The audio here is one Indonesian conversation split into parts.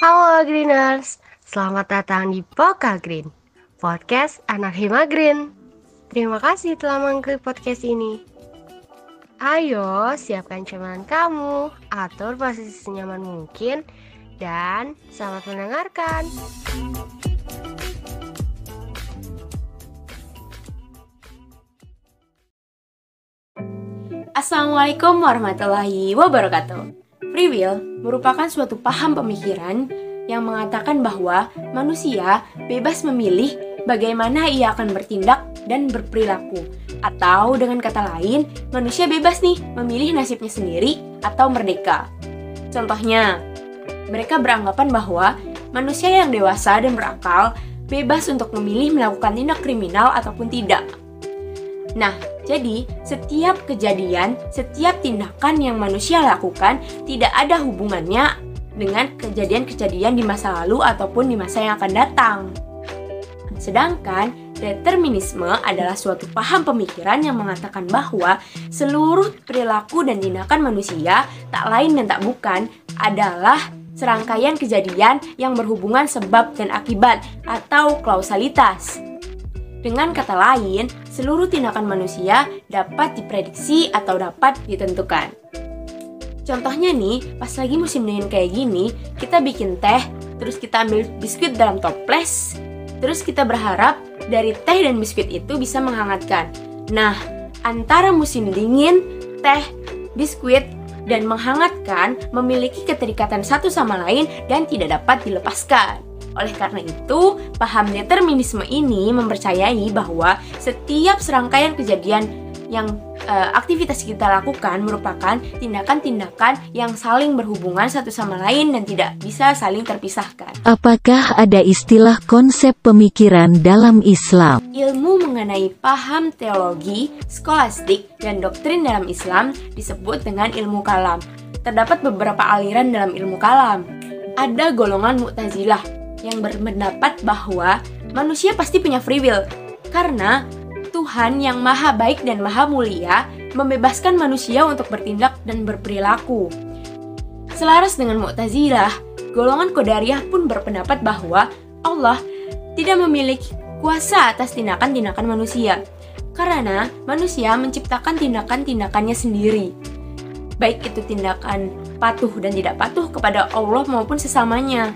Halo Greeners, selamat datang di Poka Green, podcast anak Hima Green. Terima kasih telah mengklik podcast ini. Ayo, siapkan cemilan kamu, atur posisi senyaman mungkin, dan selamat mendengarkan. Assalamualaikum warahmatullahi wabarakatuh. Free will merupakan suatu paham pemikiran yang mengatakan bahwa manusia bebas memilih bagaimana ia akan bertindak dan berperilaku. Atau dengan kata lain, manusia bebas nih memilih nasibnya sendiri atau merdeka. Contohnya, mereka beranggapan bahwa manusia yang dewasa dan berakal bebas untuk memilih melakukan tindak kriminal ataupun tidak. Nah, jadi setiap kejadian, setiap tindakan yang manusia lakukan tidak ada hubungannya dengan kejadian-kejadian di masa lalu ataupun di masa yang akan datang. Sedangkan determinisme adalah suatu paham pemikiran yang mengatakan bahwa seluruh perilaku dan tindakan manusia tak lain dan tak bukan adalah serangkaian kejadian yang berhubungan sebab dan akibat atau kausalitas. Dengan kata lain, seluruh tindakan manusia dapat diprediksi atau dapat ditentukan. Contohnya nih, pas lagi musim dingin kayak gini, kita bikin teh, terus kita ambil biskuit dalam toples, terus kita berharap dari teh dan biskuit itu bisa menghangatkan. Nah, antara musim dingin, teh, biskuit, dan menghangatkan memiliki keterikatan satu sama lain dan tidak dapat dilepaskan. Oleh karena itu, paham determinisme ini mempercayai bahwa setiap serangkaian kejadian yang uh, aktivitas kita lakukan merupakan tindakan-tindakan yang saling berhubungan satu sama lain dan tidak bisa saling terpisahkan. Apakah ada istilah konsep pemikiran dalam Islam? Ilmu mengenai paham teologi, skolastik, dan doktrin dalam Islam disebut dengan ilmu kalam. Terdapat beberapa aliran dalam ilmu kalam. Ada golongan Mu'tazilah yang berpendapat bahwa manusia pasti punya free will karena Tuhan yang maha baik dan maha mulia membebaskan manusia untuk bertindak dan berperilaku. Selaras dengan Mu'tazilah, golongan Qadariyah pun berpendapat bahwa Allah tidak memiliki kuasa atas tindakan-tindakan manusia karena manusia menciptakan tindakan-tindakannya sendiri. Baik itu tindakan patuh dan tidak patuh kepada Allah maupun sesamanya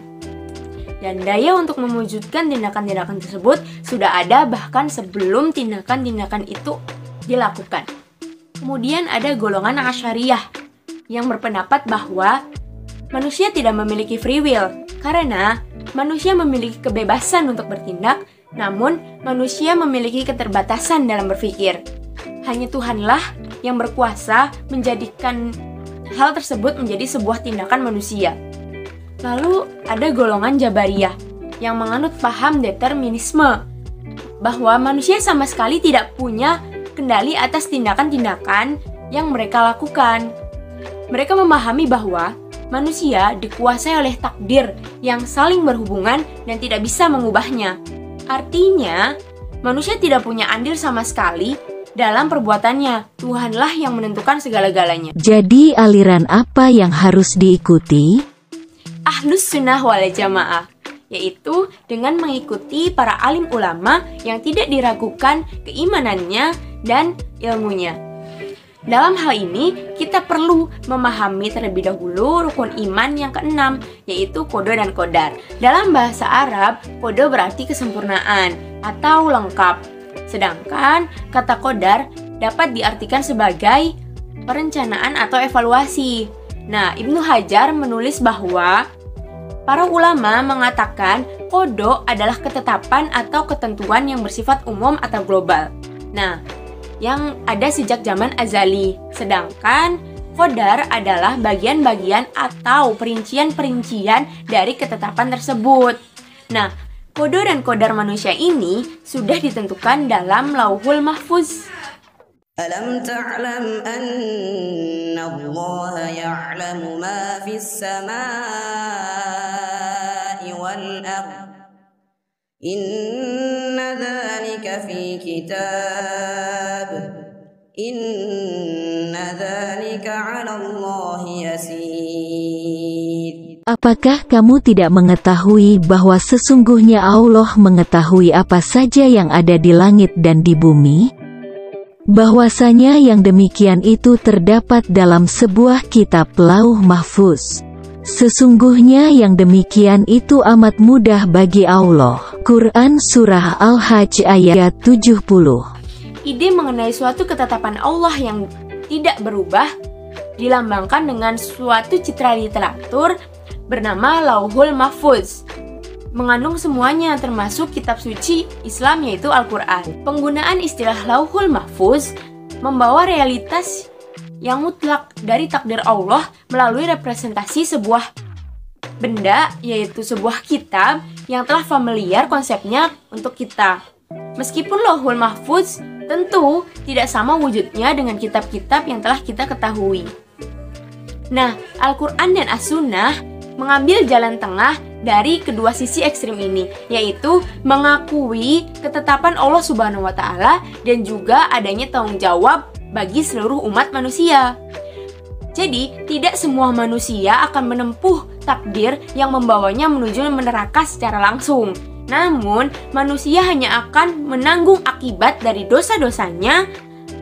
dan daya untuk mewujudkan tindakan-tindakan tersebut sudah ada bahkan sebelum tindakan-tindakan itu dilakukan. Kemudian ada golongan Asyariah yang berpendapat bahwa manusia tidak memiliki free will karena manusia memiliki kebebasan untuk bertindak, namun manusia memiliki keterbatasan dalam berpikir. Hanya Tuhanlah yang berkuasa menjadikan hal tersebut menjadi sebuah tindakan manusia. Lalu ada golongan Jabariyah yang menganut paham determinisme bahwa manusia sama sekali tidak punya kendali atas tindakan-tindakan yang mereka lakukan. Mereka memahami bahwa manusia dikuasai oleh takdir yang saling berhubungan dan tidak bisa mengubahnya. Artinya, manusia tidak punya andil sama sekali dalam perbuatannya. Tuhanlah yang menentukan segala-galanya. Jadi aliran apa yang harus diikuti? Ahlus sunnah wal jamaah yaitu dengan mengikuti para alim ulama yang tidak diragukan keimanannya dan ilmunya. Dalam hal ini, kita perlu memahami terlebih dahulu rukun iman yang keenam, yaitu kodo dan kodar. Dalam bahasa Arab, kodo berarti kesempurnaan atau lengkap. Sedangkan kata kodar dapat diartikan sebagai perencanaan atau evaluasi. Nah, Ibnu Hajar menulis bahwa Para ulama mengatakan kodo adalah ketetapan atau ketentuan yang bersifat umum atau global. Nah, yang ada sejak zaman azali. Sedangkan kodar adalah bagian-bagian atau perincian-perincian dari ketetapan tersebut. Nah, kodo dan kodar manusia ini sudah ditentukan dalam lauhul mahfuz. ألم تعلم أن الله يعلم ما في السماء والأرض إن ذلك في كتاب إن ذلك على الله يسير Apakah kamu tidak mengetahui bahwa sesungguhnya Allah mengetahui apa saja yang ada di langit dan di bumi? Bahwasanya yang demikian itu terdapat dalam sebuah kitab lauh mahfuz. Sesungguhnya yang demikian itu amat mudah bagi Allah. Quran Surah Al-Hajj ayat 70 Ide mengenai suatu ketetapan Allah yang tidak berubah dilambangkan dengan suatu citra literatur bernama Lauhul Mahfuz. Mengandung semuanya termasuk kitab suci Islam yaitu Al-Quran. Penggunaan istilah Lauhul Mahfuz membawa realitas yang mutlak dari takdir Allah melalui representasi sebuah benda yaitu sebuah kitab yang telah familiar konsepnya untuk kita. Meskipun Lauhul Mahfuz tentu tidak sama wujudnya dengan kitab-kitab yang telah kita ketahui. Nah, Al-Quran dan As-Sunnah mengambil jalan tengah dari kedua sisi ekstrim ini, yaitu mengakui ketetapan Allah Subhanahu wa taala dan juga adanya tanggung jawab bagi seluruh umat manusia. Jadi, tidak semua manusia akan menempuh takdir yang membawanya menuju neraka secara langsung. Namun, manusia hanya akan menanggung akibat dari dosa-dosanya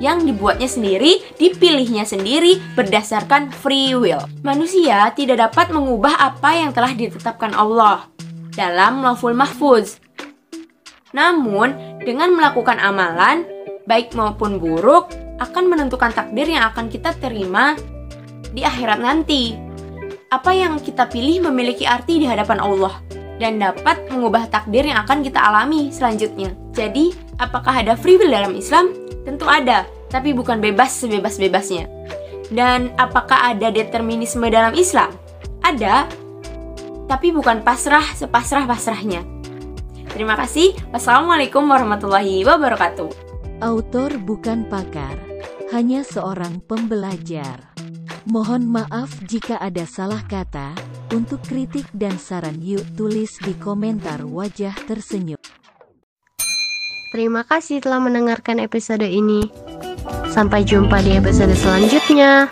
yang dibuatnya sendiri, dipilihnya sendiri berdasarkan free will. Manusia tidak dapat mengubah apa yang telah ditetapkan Allah dalam Lauhul Mahfuz. Namun, dengan melakukan amalan, baik maupun buruk, akan menentukan takdir yang akan kita terima di akhirat nanti. Apa yang kita pilih memiliki arti di hadapan Allah dan dapat mengubah takdir yang akan kita alami selanjutnya. Jadi, apakah ada free will dalam Islam? Tentu ada, tapi bukan bebas sebebas-bebasnya. Dan apakah ada determinisme dalam Islam? Ada, tapi bukan pasrah sepasrah-pasrahnya. Terima kasih. Wassalamualaikum warahmatullahi wabarakatuh. Autor bukan pakar, hanya seorang pembelajar. Mohon maaf jika ada salah kata. Untuk kritik dan saran yuk tulis di komentar wajah tersenyum. Terima kasih telah mendengarkan episode ini. Sampai jumpa di episode selanjutnya.